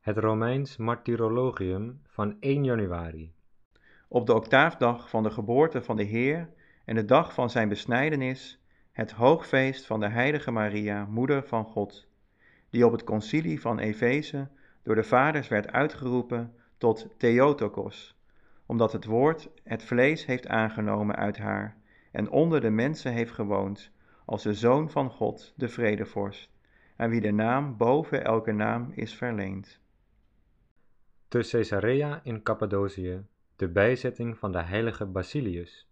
Het Romeins Martyrologium van 1 januari. Op de octaafdag van de geboorte van de Heer en de dag van zijn besnijdenis, het hoogfeest van de heilige Maria, moeder van God, die op het concilie van Efeze door de vaders werd uitgeroepen tot Theotokos, omdat het woord het vlees heeft aangenomen uit haar en onder de mensen heeft gewoond, als de Zoon van God, de vredevorst, aan wie de naam boven elke naam is verleend. Te Caesarea in Cappadocië de bijzetting van de heilige Basilius,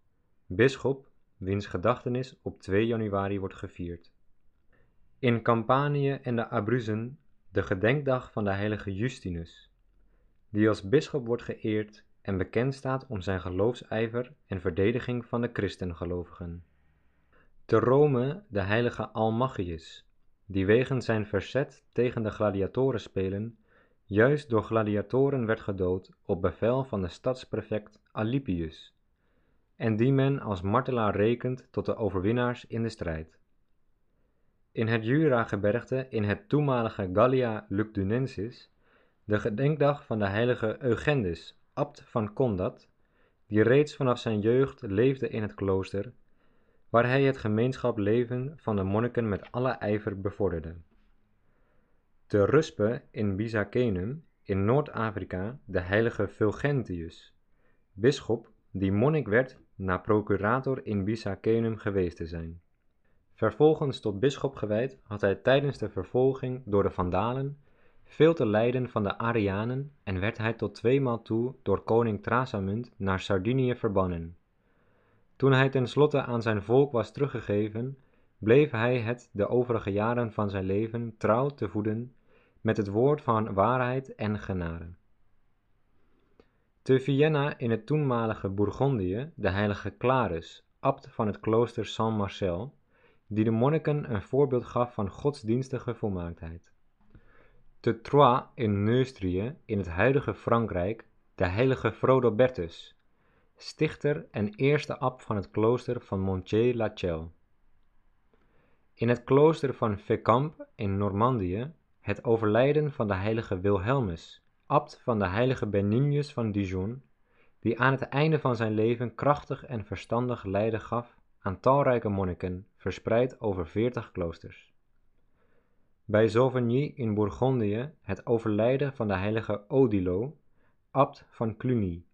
bisschop wiens gedachtenis op 2 januari wordt gevierd. In Campanië en de Abruzzen de gedenkdag van de heilige Justinus, die als bisschop wordt geëerd en bekend staat om zijn geloofsijver en verdediging van de christengelovigen. Te Rome de heilige Almachius, die wegens zijn verzet tegen de gladiatorenspelen juist door gladiatoren werd gedood op bevel van de stadsprefect Alipius, en die men als martelaar rekent tot de overwinnaars in de strijd. In het Jura-gebergte in het toenmalige Gallia Lugdunensis de gedenkdag van de heilige Eugendis, abt van Condat, die reeds vanaf zijn jeugd leefde in het klooster, waar hij het gemeenschap leven van de monniken met alle ijver bevorderde. Te Ruspe in Byzachenum in Noord-Afrika de heilige Fulgentius, bisschop die monnik werd na procurator in Byzachenum geweest te zijn. Vervolgens tot bisschop gewijd had hij tijdens de vervolging door de Vandalen veel te lijden van de Arianen en werd hij tot tweemaal toe door koning Trasamund naar Sardinië verbannen. Toen hij tenslotte aan zijn volk was teruggegeven, bleef hij het de overige jaren van zijn leven trouw te voeden met het woord van waarheid en genade. Te Vienna in het toenmalige Bourgondië de heilige Clarus, abt van het klooster Saint-Marcel, die de monniken een voorbeeld gaf van godsdienstige volmaaktheid. Te Troyes in Neustrië in het huidige Frankrijk de heilige Frodobertus, stichter en eerste abt van het klooster van Montje-la-Chelle. In het klooster van Fécamp in Normandië het overlijden van de heilige Wilhelmus, abt van de heilige Benignus van Dijon, die aan het einde van zijn leven krachtig en verstandig leiden gaf aan talrijke monniken, verspreid over veertig kloosters. Bij Sauvigny in Bourgondië het overlijden van de heilige Odilo, abt van Cluny,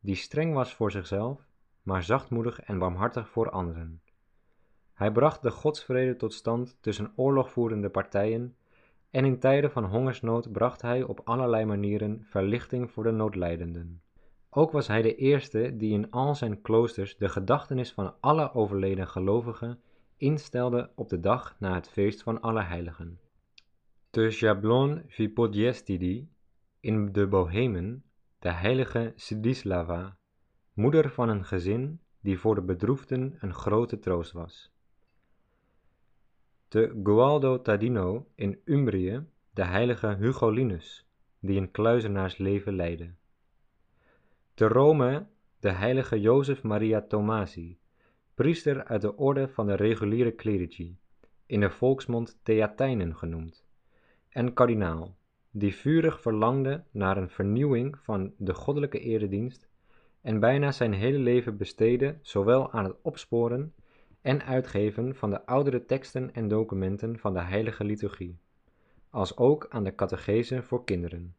die streng was voor zichzelf, maar zachtmoedig en barmhartig voor anderen. Hij bracht de godsvrede tot stand tussen oorlogvoerende partijen en in tijden van hongersnood bracht hij op allerlei manieren verlichting voor de noodlijdenden. Ook was hij de eerste die in al zijn kloosters de gedachtenis van alle overleden gelovigen instelde op de dag na het feest van alle heiligen. Te Jablon Vipodiestidi in de Bohemen de heilige Sidislava, moeder van een gezin die voor de bedroefden een grote troost was. Te Gualdo Tadino in Umbrië de heilige Hugolinus, die een kluizenaarsleven leidde. Te Rome de heilige Jozef Maria Tomasi, priester uit de orde van de reguliere clerici, in de volksmond Theatijnen genoemd, en kardinaal, die vurig verlangde naar een vernieuwing van de goddelijke eredienst en bijna zijn hele leven besteedde zowel aan het opsporen en uitgeven van de oudere teksten en documenten van de heilige liturgie, als ook aan de catechese voor kinderen.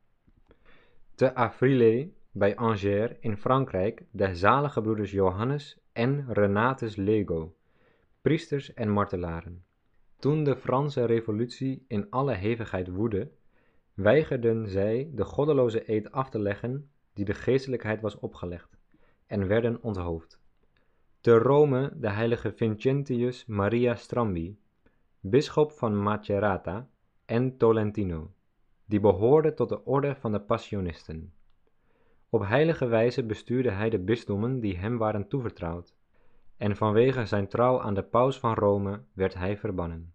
Te Afrille bij Angers in Frankrijk de zalige broeders Johannes en Renatus Lego, priesters en martelaren. Toen de Franse revolutie in alle hevigheid woedde, weigerden zij de goddeloze eed af te leggen die de geestelijkheid was opgelegd, en werden onthoofd. Te Rome de heilige Vincentius Maria Strambi, bisschop van Macerata en Tolentino, die behoorde tot de orde van de Passionisten. Op heilige wijze bestuurde hij de bisdommen die hem waren toevertrouwd, en vanwege zijn trouw aan de paus van Rome werd hij verbannen.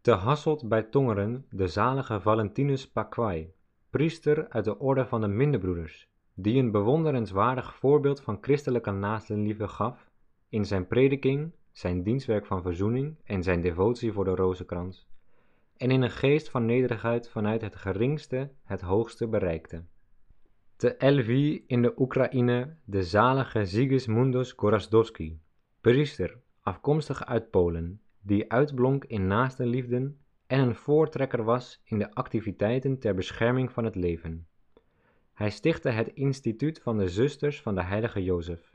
Te Hasselt bij Tongeren de zalige Valentinus Paquai, priester uit de orde van de Minderbroeders, die een bewonderenswaardig voorbeeld van christelijke naastenliefde gaf in zijn prediking, zijn dienstwerk van verzoening en zijn devotie voor de rozenkrans, en in een geest van nederigheid vanuit het geringste het hoogste bereikte. Te Lviv in de Oekraïne de zalige Sigismundus Gorazdowski, priester, afkomstig uit Polen, die uitblonk in naaste liefde en een voortrekker was in de activiteiten ter bescherming van het leven. Hij stichtte het instituut van de Zusters van de Heilige Jozef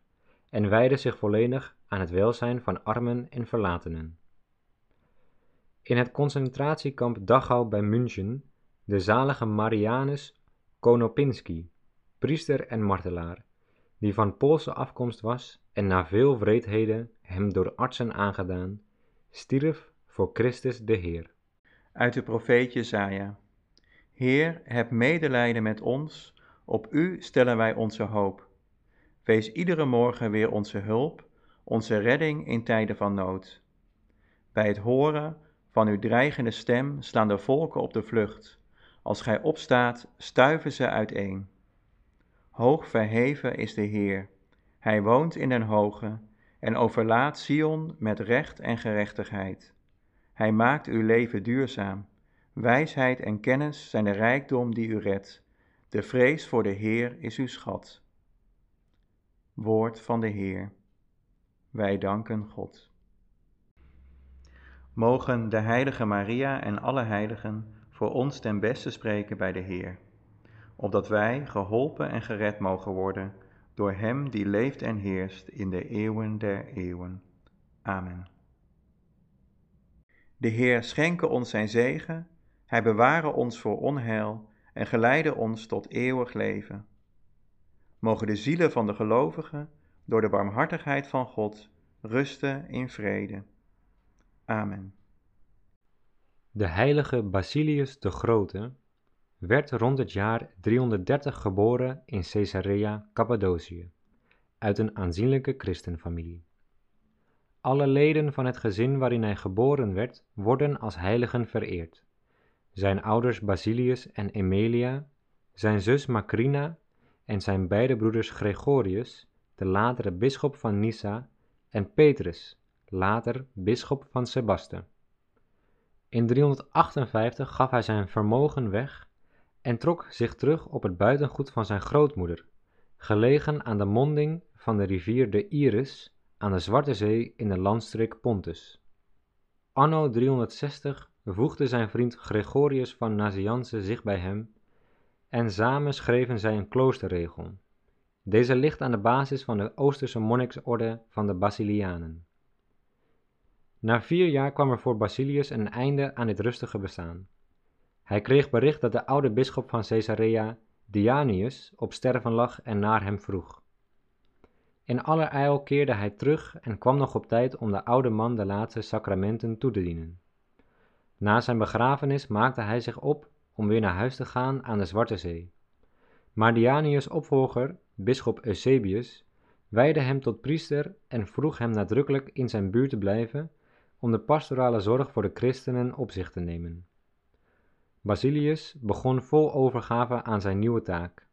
en wijde zich volledig aan het welzijn van armen en verlatenen. In het concentratiekamp Dachau bij München de zalige Marianus Konopinski, priester en martelaar, die van Poolse afkomst was en na veel wreedheden hem door artsen aangedaan, stierf voor Christus de Heer. Uit de profeet Jesaja. Heer, heb medelijden met ons, op u stellen wij onze hoop. Wees iedere morgen weer onze hulp, onze redding in tijden van nood. Bij het horen van uw dreigende stem slaan de volken op de vlucht. Als gij opstaat, stuiven ze uiteen. Hoog verheven is de Heer. Hij woont in den hoge en overlaat Sion met recht en gerechtigheid. Hij maakt uw leven duurzaam. Wijsheid en kennis zijn de rijkdom die u redt. De vrees voor de Heer is uw schat. Woord van de Heer. Wij danken God. Mogen de heilige Maria en alle heiligen voor ons ten beste spreken bij de Heer, opdat wij geholpen en gered mogen worden door Hem die leeft en heerst in de eeuwen der eeuwen. Amen. De Heer schenke ons zijn zegen, Hij beware ons voor onheil en geleide ons tot eeuwig leven. Mogen de zielen van de gelovigen door de barmhartigheid van God rusten in vrede. Amen. De heilige Basilius de Grote werd rond het jaar 330 geboren in Caesarea Cappadocië, uit een aanzienlijke christenfamilie. Alle leden van het gezin waarin hij geboren werd, worden als heiligen vereerd. Zijn ouders Basilius en Emilia, zijn zus Macrina en zijn beide broeders Gregorius, de latere bisschop van Nyssa, en Petrus, later bisschop van Sebaste. In 358 gaf hij zijn vermogen weg en trok zich terug op het buitengoed van zijn grootmoeder, gelegen aan de monding van de rivier de Iris aan de Zwarte Zee in de landstreek Pontus. Anno 360 voegde zijn vriend Gregorius van Nazianze zich bij hem en samen schreven zij een kloosterregel. Deze ligt aan de basis van de Oosterse monniksorde van de Basilianen. Na vier jaar kwam er voor Basilius een einde aan dit rustige bestaan. Hij kreeg bericht dat de oude bisschop van Caesarea, Dianius, op sterven lag en naar hem vroeg. In allerijl keerde hij terug en kwam nog op tijd om de oude man de laatste sacramenten toe te dienen. Na zijn begrafenis maakte hij zich op om weer naar huis te gaan aan de Zwarte Zee. Maar Dianius' opvolger, bisschop Eusebius, wijde hem tot priester en vroeg hem nadrukkelijk in zijn buurt te blijven om de pastorale zorg voor de christenen op zich te nemen. Basilius begon vol overgave aan zijn nieuwe taak.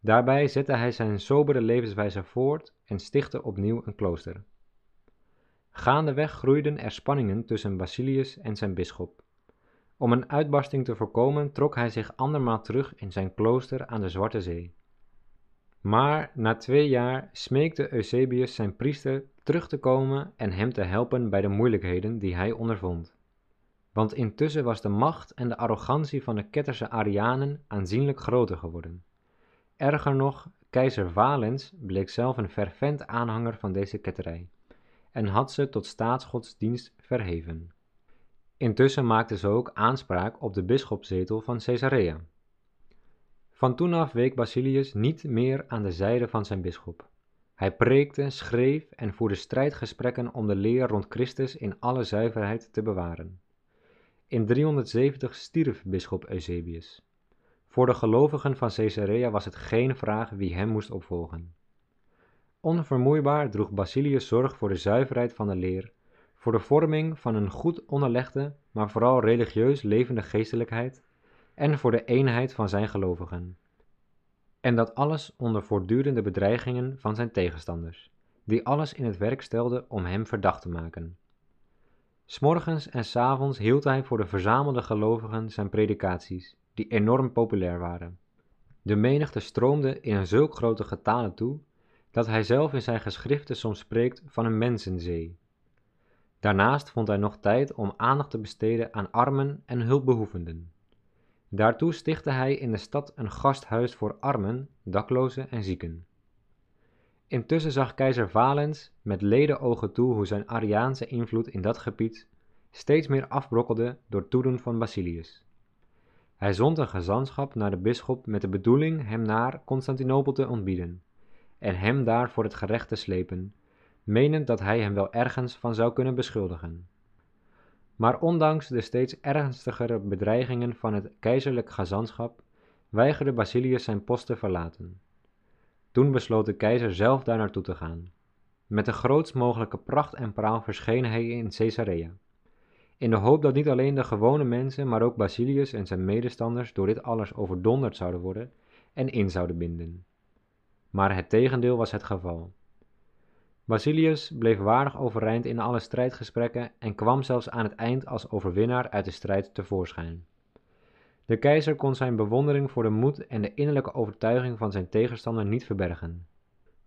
Daarbij zette hij zijn sobere levenswijze voort en stichtte opnieuw een klooster. Gaandeweg groeiden er spanningen tussen Basilius en zijn bisschop. Om een uitbarsting te voorkomen trok hij zich andermaal terug in zijn klooster aan de Zwarte Zee. Maar na twee jaar smeekte Eusebius zijn priester terug te komen en hem te helpen bij de moeilijkheden die hij ondervond. Want intussen was de macht en de arrogantie van de ketterse Arianen aanzienlijk groter geworden. Erger nog, keizer Valens bleek zelf een fervent aanhanger van deze ketterij en had ze tot staatsgodsdienst verheven. Intussen maakte ze ook aanspraak op de bisschopszetel van Caesarea. Van toen af week Basilius niet meer aan de zijde van zijn bisschop. Hij preekte, schreef en voerde strijdgesprekken om de leer rond Christus in alle zuiverheid te bewaren. In 370 stierf bisschop Eusebius. Voor de gelovigen van Caesarea was het geen vraag wie hem moest opvolgen. Onvermoeibaar droeg Basilius zorg voor de zuiverheid van de leer, voor de vorming van een goed onderlegde, maar vooral religieus levende geestelijkheid en voor de eenheid van zijn gelovigen. En dat alles onder voortdurende bedreigingen van zijn tegenstanders, die alles in het werk stelden om hem verdacht te maken. S'morgens en s avonds hield hij voor de verzamelde gelovigen zijn predikaties, die enorm populair waren. De menigte stroomde in een zulk grote getale toe, dat hij zelf in zijn geschriften soms spreekt van een mensenzee. Daarnaast vond hij nog tijd om aandacht te besteden aan armen en hulpbehoevenden. Daartoe stichtte hij in de stad een gasthuis voor armen, daklozen en zieken. Intussen zag keizer Valens met ledenogen toe hoe zijn Ariaanse invloed in dat gebied steeds meer afbrokkelde door toedoen van Basilius. Hij zond een gezantschap naar de bisschop met de bedoeling hem naar Constantinopel te ontbieden en hem daar voor het gerecht te slepen, menend dat hij hem wel ergens van zou kunnen beschuldigen. Maar ondanks de steeds ernstigere bedreigingen van het keizerlijk gezantschap, weigerde Basilius zijn post te verlaten. Toen besloot de keizer zelf daar naartoe te gaan. Met de grootst mogelijke pracht en praal verscheen hij in Caesarea, in de hoop dat niet alleen de gewone mensen, maar ook Basilius en zijn medestanders door dit alles overdonderd zouden worden en in zouden binden. Maar het tegendeel was het geval. Basilius bleef waardig overeind in alle strijdgesprekken en kwam zelfs aan het eind als overwinnaar uit de strijd tevoorschijn. De keizer kon zijn bewondering voor de moed en de innerlijke overtuiging van zijn tegenstander niet verbergen.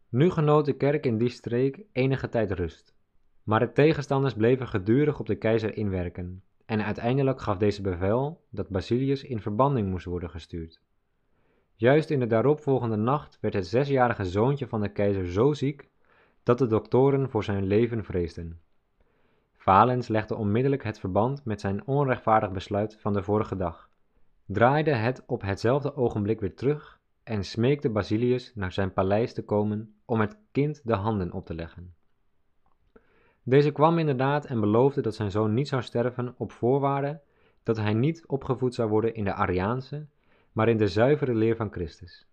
Nu genoot de kerk in die streek enige tijd rust, maar de tegenstanders bleven gedurig op de keizer inwerken, en uiteindelijk gaf deze bevel dat Basilius in verbanding moest worden gestuurd. Juist in de daaropvolgende nacht werd het zesjarige zoontje van de keizer zo ziek dat de doktoren voor zijn leven vreesden. Valens legde onmiddellijk het verband met zijn onrechtvaardig besluit van de vorige dag, draaide het op hetzelfde ogenblik weer terug en smeekte Basilius naar zijn paleis te komen om het kind de handen op te leggen. Deze kwam inderdaad en beloofde dat zijn zoon niet zou sterven op voorwaarde dat hij niet opgevoed zou worden in de Ariaanse, maar in de zuivere leer van Christus.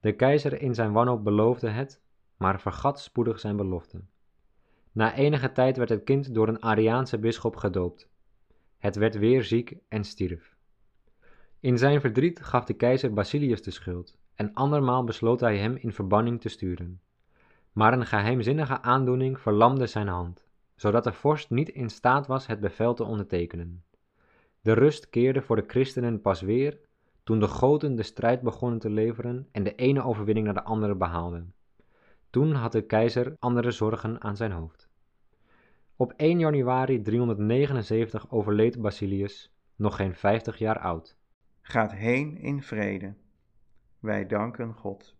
De keizer in zijn wanhoop beloofde het maar vergat spoedig zijn belofte. Na enige tijd werd het kind door een Ariaanse bisschop gedoopt. Het werd weer ziek en stierf. In zijn verdriet gaf de keizer Basilius de schuld, en andermaal besloot hij hem in verbanning te sturen. Maar een geheimzinnige aandoening verlamde zijn hand, zodat de vorst niet in staat was het bevel te ondertekenen. De rust keerde voor de christenen pas weer toen de Goten de strijd begonnen te leveren en de ene overwinning naar de andere behaalden. Toen had de keizer andere zorgen aan zijn hoofd. Op 1 januari 379 overleed Basilius, nog geen 50 jaar oud. Gaat heen in vrede. Wij danken God.